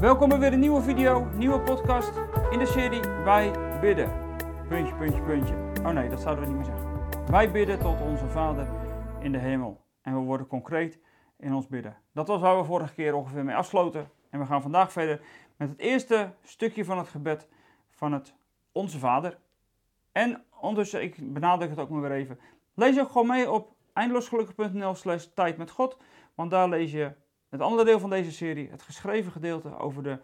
Welkom bij weer een nieuwe video, nieuwe podcast in de serie Wij bidden. Puntje, puntje, puntje. Oh nee, dat zouden we niet meer zeggen. Wij bidden tot onze Vader in de hemel. En we worden concreet in ons bidden. Dat was waar we vorige keer ongeveer mee afsloten. En we gaan vandaag verder met het eerste stukje van het gebed van het Onze Vader. En ondertussen, ik benadruk het ook maar weer even. Lees ook gewoon mee op eindeloosgelukkig.nl slash tijd met God. Want daar lees je het andere deel van deze serie, het geschreven gedeelte over de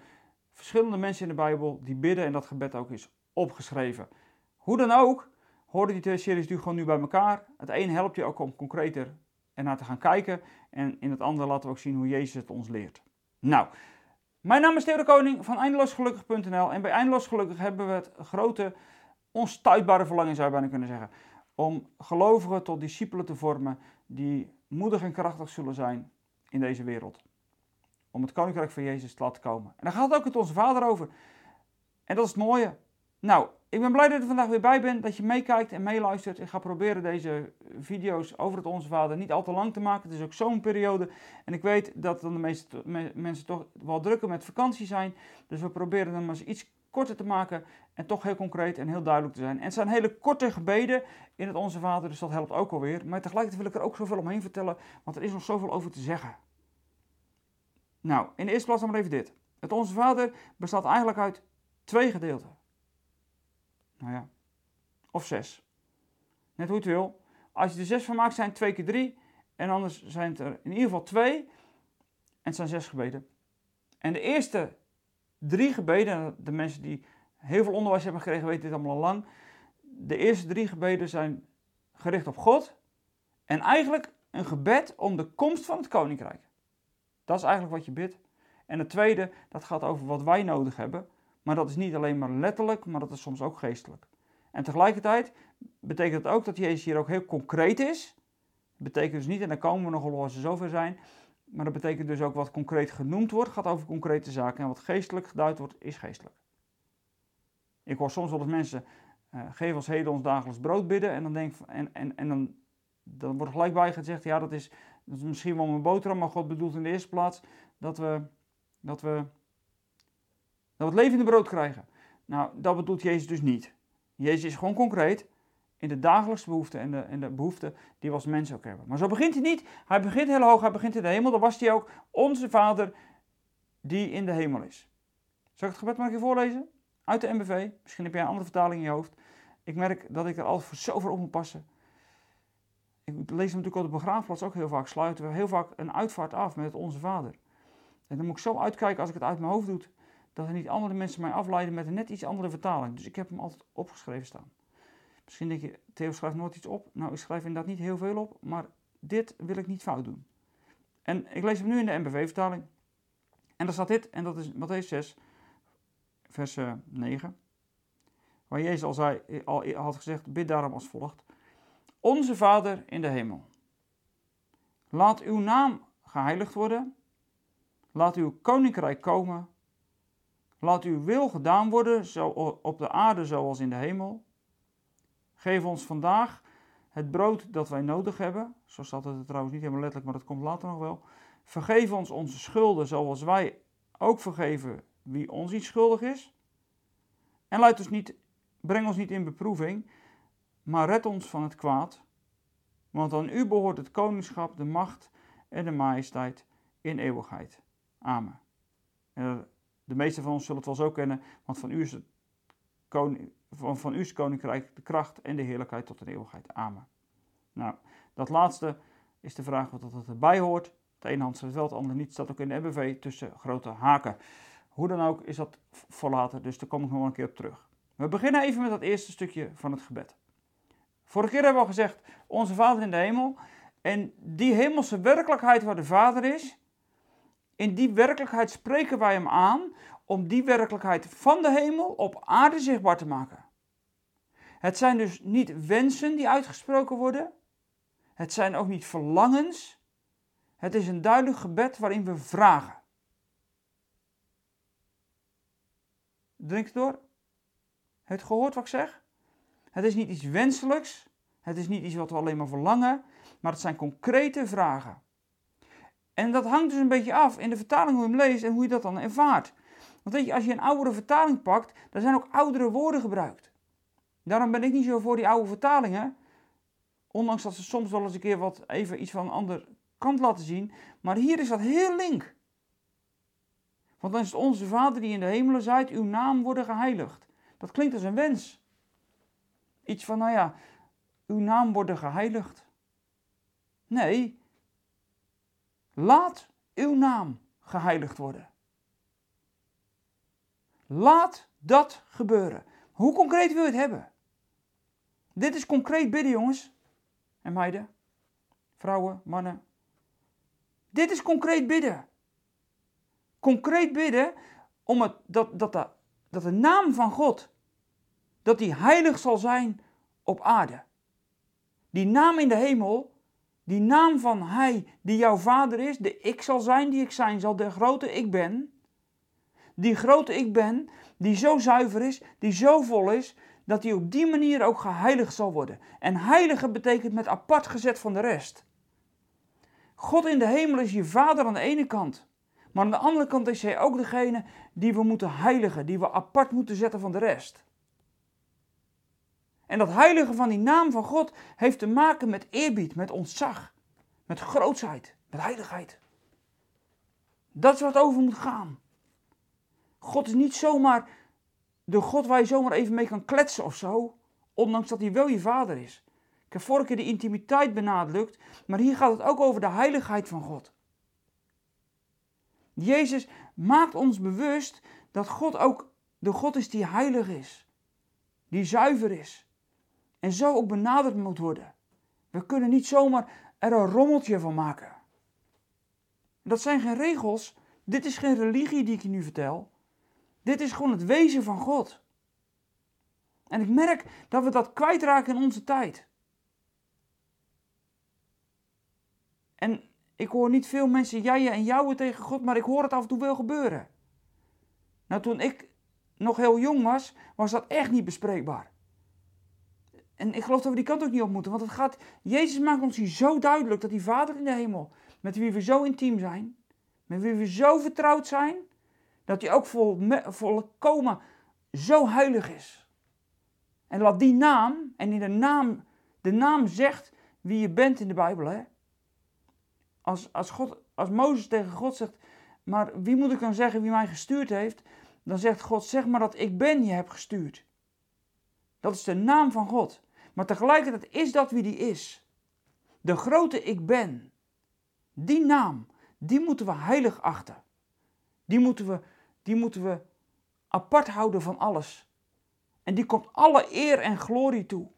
verschillende mensen in de Bijbel die bidden en dat gebed ook is opgeschreven. Hoe dan ook, horen die twee series nu gewoon nu bij elkaar. Het een helpt je ook om concreter ernaar te gaan kijken en in het andere laten we ook zien hoe Jezus het ons leert. Nou, mijn naam is Theo de Koning van eindeloosgelukkig.nl en bij Eindeloos Gelukkig hebben we het grote, onstuitbare verlangen zou je bijna kunnen zeggen, om gelovigen tot discipelen te vormen die moedig en krachtig zullen zijn in deze wereld. Om het koninkrijk van Jezus te laten komen. En daar gaat het ook met onze Vader over. En dat is het mooie. Nou, ik ben blij dat je vandaag weer bij bent, dat je meekijkt en meeluistert. Ik ga proberen deze video's over het Onze Vader niet al te lang te maken. Het is ook zo'n periode. En ik weet dat dan de meeste mensen toch wel drukker met vakantie zijn. Dus we proberen hem eens iets korter te maken en toch heel concreet en heel duidelijk te zijn. En het zijn hele korte gebeden in het Onze Vader, dus dat helpt ook alweer. Maar tegelijkertijd wil ik er ook zoveel omheen vertellen, want er is nog zoveel over te zeggen. Nou, in de eerste plaats dan maar even dit. Het Onze Vader bestaat eigenlijk uit twee gedeelten. Nou ja, of zes. Net hoe het wil. Als je er zes van maakt, zijn het twee keer drie. En anders zijn het er in ieder geval twee. En het zijn zes gebeden. En de eerste drie gebeden, de mensen die heel veel onderwijs hebben gekregen weten dit allemaal al lang. De eerste drie gebeden zijn gericht op God. En eigenlijk een gebed om de komst van het koninkrijk. Dat is eigenlijk wat je bidt. En het tweede, dat gaat over wat wij nodig hebben. Maar dat is niet alleen maar letterlijk, maar dat is soms ook geestelijk. En tegelijkertijd betekent het ook dat Jezus hier ook heel concreet is. Dat betekent dus niet, en dan komen we nog wel als we zover zijn, maar dat betekent dus ook wat concreet genoemd wordt, gaat over concrete zaken. En wat geestelijk geduid wordt, is geestelijk. Ik hoor soms wel eens mensen, uh, geef ons heden ons dagelijks brood bidden. En dan, denk, en, en, en dan, dan wordt gelijk bij gezegd, ja dat is, dat is misschien wel mijn boterham, maar God bedoelt in de eerste plaats dat we, dat we, dat we het levende brood krijgen. Nou, dat bedoelt Jezus dus niet. Jezus is gewoon concreet in de dagelijkse behoeften en de, en de behoeften die we als mensen ook hebben. Maar zo begint hij niet. Hij begint heel hoog, hij begint in de hemel. Dan was hij ook onze Vader die in de hemel is. Zal ik het gebed maar even voorlezen? Uit de MBV. Misschien heb jij een andere vertaling in je hoofd. Ik merk dat ik er altijd voor zoveel op moet passen. Ik lees hem natuurlijk op de begraafplaats ook heel vaak. Sluiten we heel vaak een uitvaart af met Onze Vader. En dan moet ik zo uitkijken als ik het uit mijn hoofd doe, dat er niet andere mensen mij afleiden met een net iets andere vertaling. Dus ik heb hem altijd opgeschreven staan. Misschien denk je, Theo schrijft nooit iets op. Nou, ik schrijf inderdaad niet heel veel op, maar dit wil ik niet fout doen. En ik lees hem nu in de MBV-vertaling. En daar staat dit, en dat is Matthäus 6, vers 9. Waar Jezus al, zei, al had gezegd, bid daarom als volgt. Onze Vader in de hemel. Laat uw naam geheiligd worden. Laat uw koninkrijk komen. Laat uw wil gedaan worden, zo op de aarde zoals in de hemel. Geef ons vandaag het brood dat wij nodig hebben. Zo staat het trouwens niet helemaal letterlijk, maar dat komt later nog wel. Vergeef ons onze schulden zoals wij ook vergeven wie ons iets schuldig is. En ons niet, breng ons niet in beproeving, maar red ons van het kwaad. Want aan u behoort het koningschap, de macht en de majesteit in eeuwigheid. Amen. de meeste van ons zullen het wel zo kennen, want van u is het koning, van, van u is koninkrijk de kracht en de heerlijkheid tot de eeuwigheid. Amen. Nou, dat laatste is de vraag wat dat erbij hoort. Het ene hand staat wel, het andere niet. Staat ook in de MBV tussen grote haken. Hoe dan ook is dat voor later, dus daar kom ik nog een keer op terug. We beginnen even met dat eerste stukje van het gebed. Vorige keer hebben we al gezegd, onze Vader in de hemel. En die hemelse werkelijkheid waar de Vader is, in die werkelijkheid spreken wij hem aan om die werkelijkheid van de hemel op aarde zichtbaar te maken. Het zijn dus niet wensen die uitgesproken worden. Het zijn ook niet verlangens. Het is een duidelijk gebed waarin we vragen. Drink het door. Het gehoord wat ik zeg? Het is niet iets wenselijks. Het is niet iets wat we alleen maar verlangen. Maar het zijn concrete vragen. En dat hangt dus een beetje af in de vertaling hoe je hem leest en hoe je dat dan ervaart. Want weet je, als je een oudere vertaling pakt, dan zijn ook oudere woorden gebruikt. Daarom ben ik niet zo voor die oude vertalingen. Ondanks dat ze soms wel eens een keer wat even iets van een andere kant laten zien. Maar hier is dat heel link. Want dan is het onze Vader die in de hemelen zijt, uw naam worden geheiligd. Dat klinkt als een wens. Iets van, nou ja, uw naam worden geheiligd. Nee, laat uw naam geheiligd worden. Laat dat gebeuren. Hoe concreet wil je het hebben? Dit is concreet bidden, jongens en meiden, vrouwen, mannen. Dit is concreet bidden. Concreet bidden om het, dat, dat, dat de naam van God, dat die heilig zal zijn op aarde. Die naam in de hemel, die naam van Hij die jouw vader is, de ik zal zijn die ik zijn zal, de grote ik ben. Die grote ik ben, die zo zuiver is, die zo vol is, dat hij op die manier ook geheiligd zal worden. En heilige betekent met apart gezet van de rest. God in de hemel is je vader aan de ene kant. Maar aan de andere kant is hij ook degene die we moeten heiligen, die we apart moeten zetten van de rest. En dat heiligen van die naam van God heeft te maken met eerbied, met ontzag, met grootsheid, met heiligheid. Dat is wat over moet gaan. God is niet zomaar de God waar je zomaar even mee kan kletsen of zo, ondanks dat hij wel je vader is. Ik heb vorige keer de intimiteit benadrukt, maar hier gaat het ook over de heiligheid van God. Jezus maakt ons bewust dat God ook de God is die heilig is, die zuiver is en zo ook benaderd moet worden. We kunnen niet zomaar er een rommeltje van maken. Dat zijn geen regels, dit is geen religie die ik je nu vertel. Dit is gewoon het wezen van God. En ik merk dat we dat kwijtraken in onze tijd. En ik hoor niet veel mensen jij en jouwen tegen God, maar ik hoor het af en toe wel gebeuren. Nou, toen ik nog heel jong was, was dat echt niet bespreekbaar. En ik geloof dat we die kant ook niet op moeten, want het gaat, Jezus maakt ons hier zo duidelijk dat die Vader in de hemel, met wie we zo intiem zijn, met wie we zo vertrouwd zijn, dat hij ook vol, volkomen zo heilig is. En laat die naam, en in de naam, de naam zegt wie je bent in de Bijbel. Hè? Als, als, God, als Mozes tegen God zegt, maar wie moet ik dan zeggen wie mij gestuurd heeft? Dan zegt God, zeg maar dat ik ben je heb gestuurd. Dat is de naam van God. Maar tegelijkertijd is dat wie die is. De grote ik ben. Die naam, die moeten we heilig achten. Die moeten we die moeten we apart houden van alles. En die komt alle eer en glorie toe.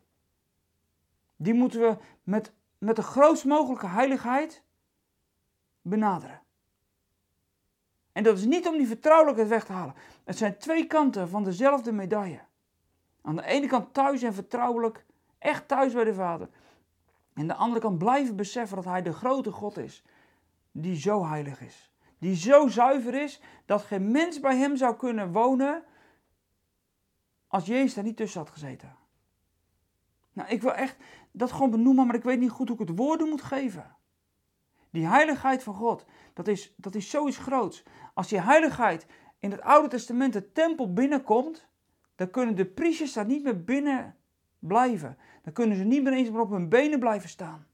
Die moeten we met, met de grootst mogelijke heiligheid benaderen. En dat is niet om die vertrouwelijkheid weg te halen. Het zijn twee kanten van dezelfde medaille. Aan de ene kant thuis en vertrouwelijk, echt thuis bij de Vader. En aan de andere kant blijven beseffen dat Hij de grote God is, die zo heilig is die zo zuiver is dat geen mens bij hem zou kunnen wonen als Jezus daar niet tussen had gezeten. Nou, ik wil echt dat gewoon benoemen, maar ik weet niet goed hoe ik het woorden moet geven. Die heiligheid van God, dat is, dat is zoiets groots. Als die heiligheid in het Oude Testament de tempel binnenkomt, dan kunnen de priesters daar niet meer binnen blijven. Dan kunnen ze niet meer eens meer op hun benen blijven staan.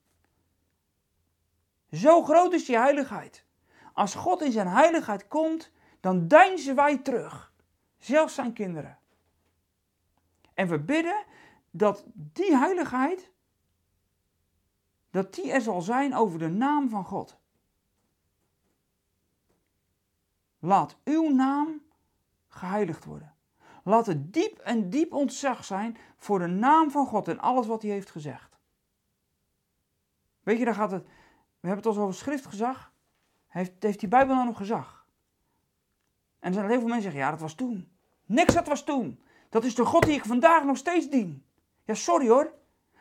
Zo groot is die heiligheid. Als God in zijn heiligheid komt, dan deinzen wij terug. Zelfs zijn kinderen. En we bidden dat die heiligheid, dat die er zal zijn over de naam van God. Laat uw naam geheiligd worden. Laat het diep en diep ontzag zijn voor de naam van God en alles wat hij heeft gezegd. Weet je, daar gaat het. We hebben het al over schriftgezag heeft, heeft die Bijbel nou nog gezag? En er zijn heel veel mensen die zeggen, ja, dat was toen. Niks, dat was toen. Dat is de God die ik vandaag nog steeds dien. Ja, sorry hoor.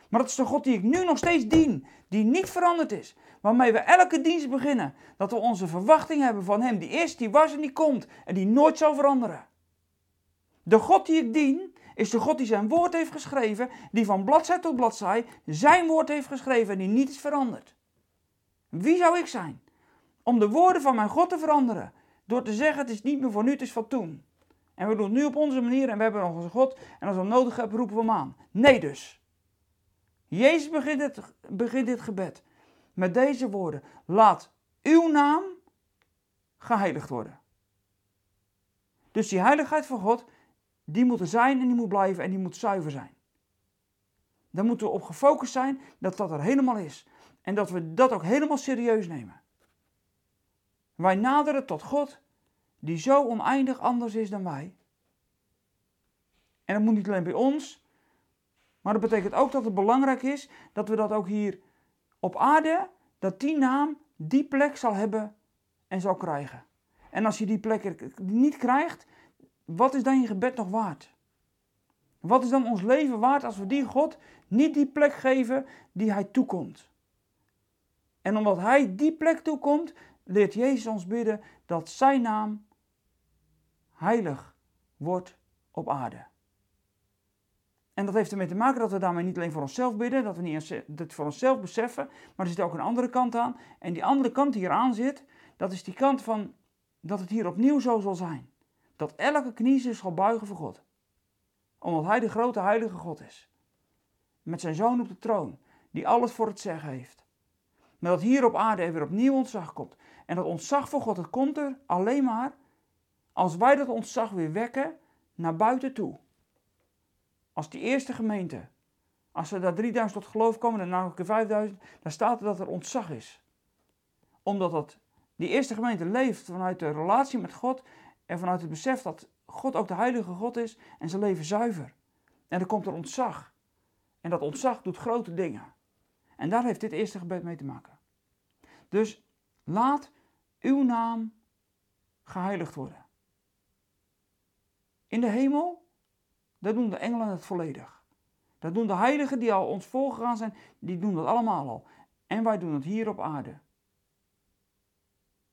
Maar dat is de God die ik nu nog steeds dien. Die niet veranderd is. Waarmee we elke dienst beginnen. Dat we onze verwachting hebben van Hem. Die is, die was en die komt. En die nooit zal veranderen. De God die ik dien, is de God die zijn woord heeft geschreven. Die van bladzij tot bladzij zijn woord heeft geschreven. En die niet is veranderd. Wie zou ik zijn? om de woorden van mijn God te veranderen. Door te zeggen het is niet meer voor nu, het is van toen. En we doen het nu op onze manier en we hebben nog onze God. En als we nodig hebben, roepen we hem aan. Nee dus. Jezus begint, begint dit gebed met deze woorden. Laat uw naam geheiligd worden. Dus die heiligheid van God, die moet er zijn en die moet blijven en die moet zuiver zijn. Daar moeten we op gefocust zijn dat dat er helemaal is. En dat we dat ook helemaal serieus nemen. Wij naderen tot God, die zo oneindig anders is dan wij. En dat moet niet alleen bij ons, maar dat betekent ook dat het belangrijk is dat we dat ook hier op aarde, dat die naam die plek zal hebben en zal krijgen. En als je die plek niet krijgt, wat is dan je gebed nog waard? Wat is dan ons leven waard als we die God niet die plek geven die Hij toekomt? En omdat Hij die plek toekomt, leert Jezus ons bidden dat Zijn naam heilig wordt op aarde. En dat heeft ermee te maken dat we daarmee niet alleen voor onszelf bidden, dat we niet het voor onszelf beseffen, maar er zit ook een andere kant aan. En die andere kant die hier aan zit, dat is die kant van dat het hier opnieuw zo zal zijn. Dat elke knie zich zal buigen voor God. Omdat Hij de grote heilige God is. Met zijn zoon op de troon, die alles voor het zeggen heeft. Maar dat hier op aarde er weer opnieuw ontzag komt. En dat ontzag voor God, het komt er alleen maar als wij dat ontzag weer wekken naar buiten toe. Als die eerste gemeente, als er daar 3000 tot geloof komen en dan nog 5000, dan staat er dat er ontzag is. Omdat dat, die eerste gemeente leeft vanuit de relatie met God en vanuit het besef dat God ook de heilige God is en ze leven zuiver. En er komt er ontzag. En dat ontzag doet grote dingen. En daar heeft dit eerste gebed mee te maken. Dus laat uw naam geheiligd worden. In de hemel, daar doen de engelen het volledig. Dat doen de heiligen die al ons voorgegaan zijn, die doen dat allemaal al. En wij doen het hier op aarde.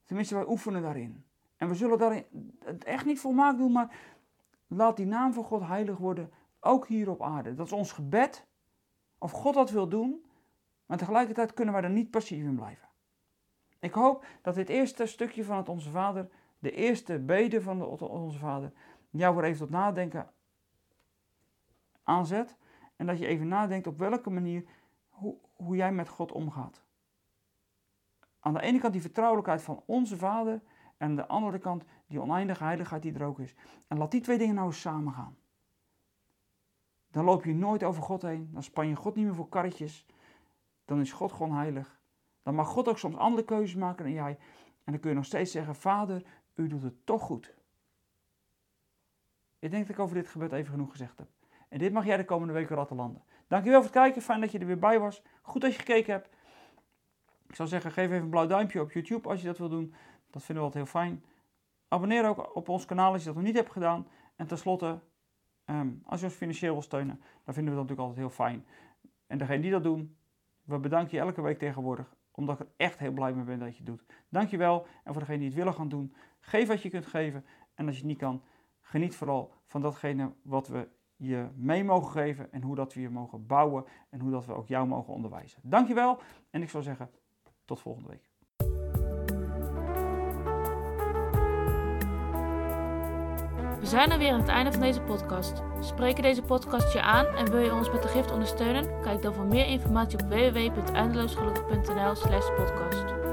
Tenminste, wij oefenen daarin. En we zullen daarin het echt niet volmaakt doen, maar laat die naam van God heilig worden, ook hier op aarde. Dat is ons gebed, of God dat wil doen, maar tegelijkertijd kunnen wij er niet passief in blijven. Ik hoop dat dit eerste stukje van het Onze Vader, de eerste bede van de Onze Vader, jou weer even tot nadenken aanzet. En dat je even nadenkt op welke manier, hoe, hoe jij met God omgaat. Aan de ene kant die vertrouwelijkheid van onze Vader. En de andere kant die oneindige heiligheid die er ook is. En laat die twee dingen nou eens samen gaan. Dan loop je nooit over God heen. Dan span je God niet meer voor karretjes. Dan is God gewoon heilig. Dan mag God ook soms andere keuzes maken dan jij. En dan kun je nog steeds zeggen: Vader, u doet het toch goed. Ik denk dat ik over dit gebed even genoeg gezegd heb. En dit mag jij de komende weken ratten landen. Dankjewel voor het kijken. Fijn dat je er weer bij was. Goed dat je gekeken hebt. Ik zou zeggen, geef even een blauw duimpje op YouTube als je dat wil doen. Dat vinden we altijd heel fijn. Abonneer ook op ons kanaal als je dat nog niet hebt gedaan. En tenslotte, um, als je ons financieel wil steunen, dan vinden we dat natuurlijk altijd heel fijn. En degene die dat doen, we bedanken je elke week tegenwoordig. Omdat ik er echt heel blij mee ben dat je het doet. Dankjewel. En voor degenen die het willen gaan doen, geef wat je kunt geven. En als je het niet kan, geniet vooral van datgene wat we je mee mogen geven en hoe dat we je mogen bouwen en hoe dat we ook jou mogen onderwijzen. Dankjewel en ik zou zeggen tot volgende week. We zijn er weer aan het einde van deze podcast. Spreken deze podcast je aan en wil je ons met de gift ondersteunen? Kijk dan voor meer informatie op www.eindeloosgelukkig.nl/podcast.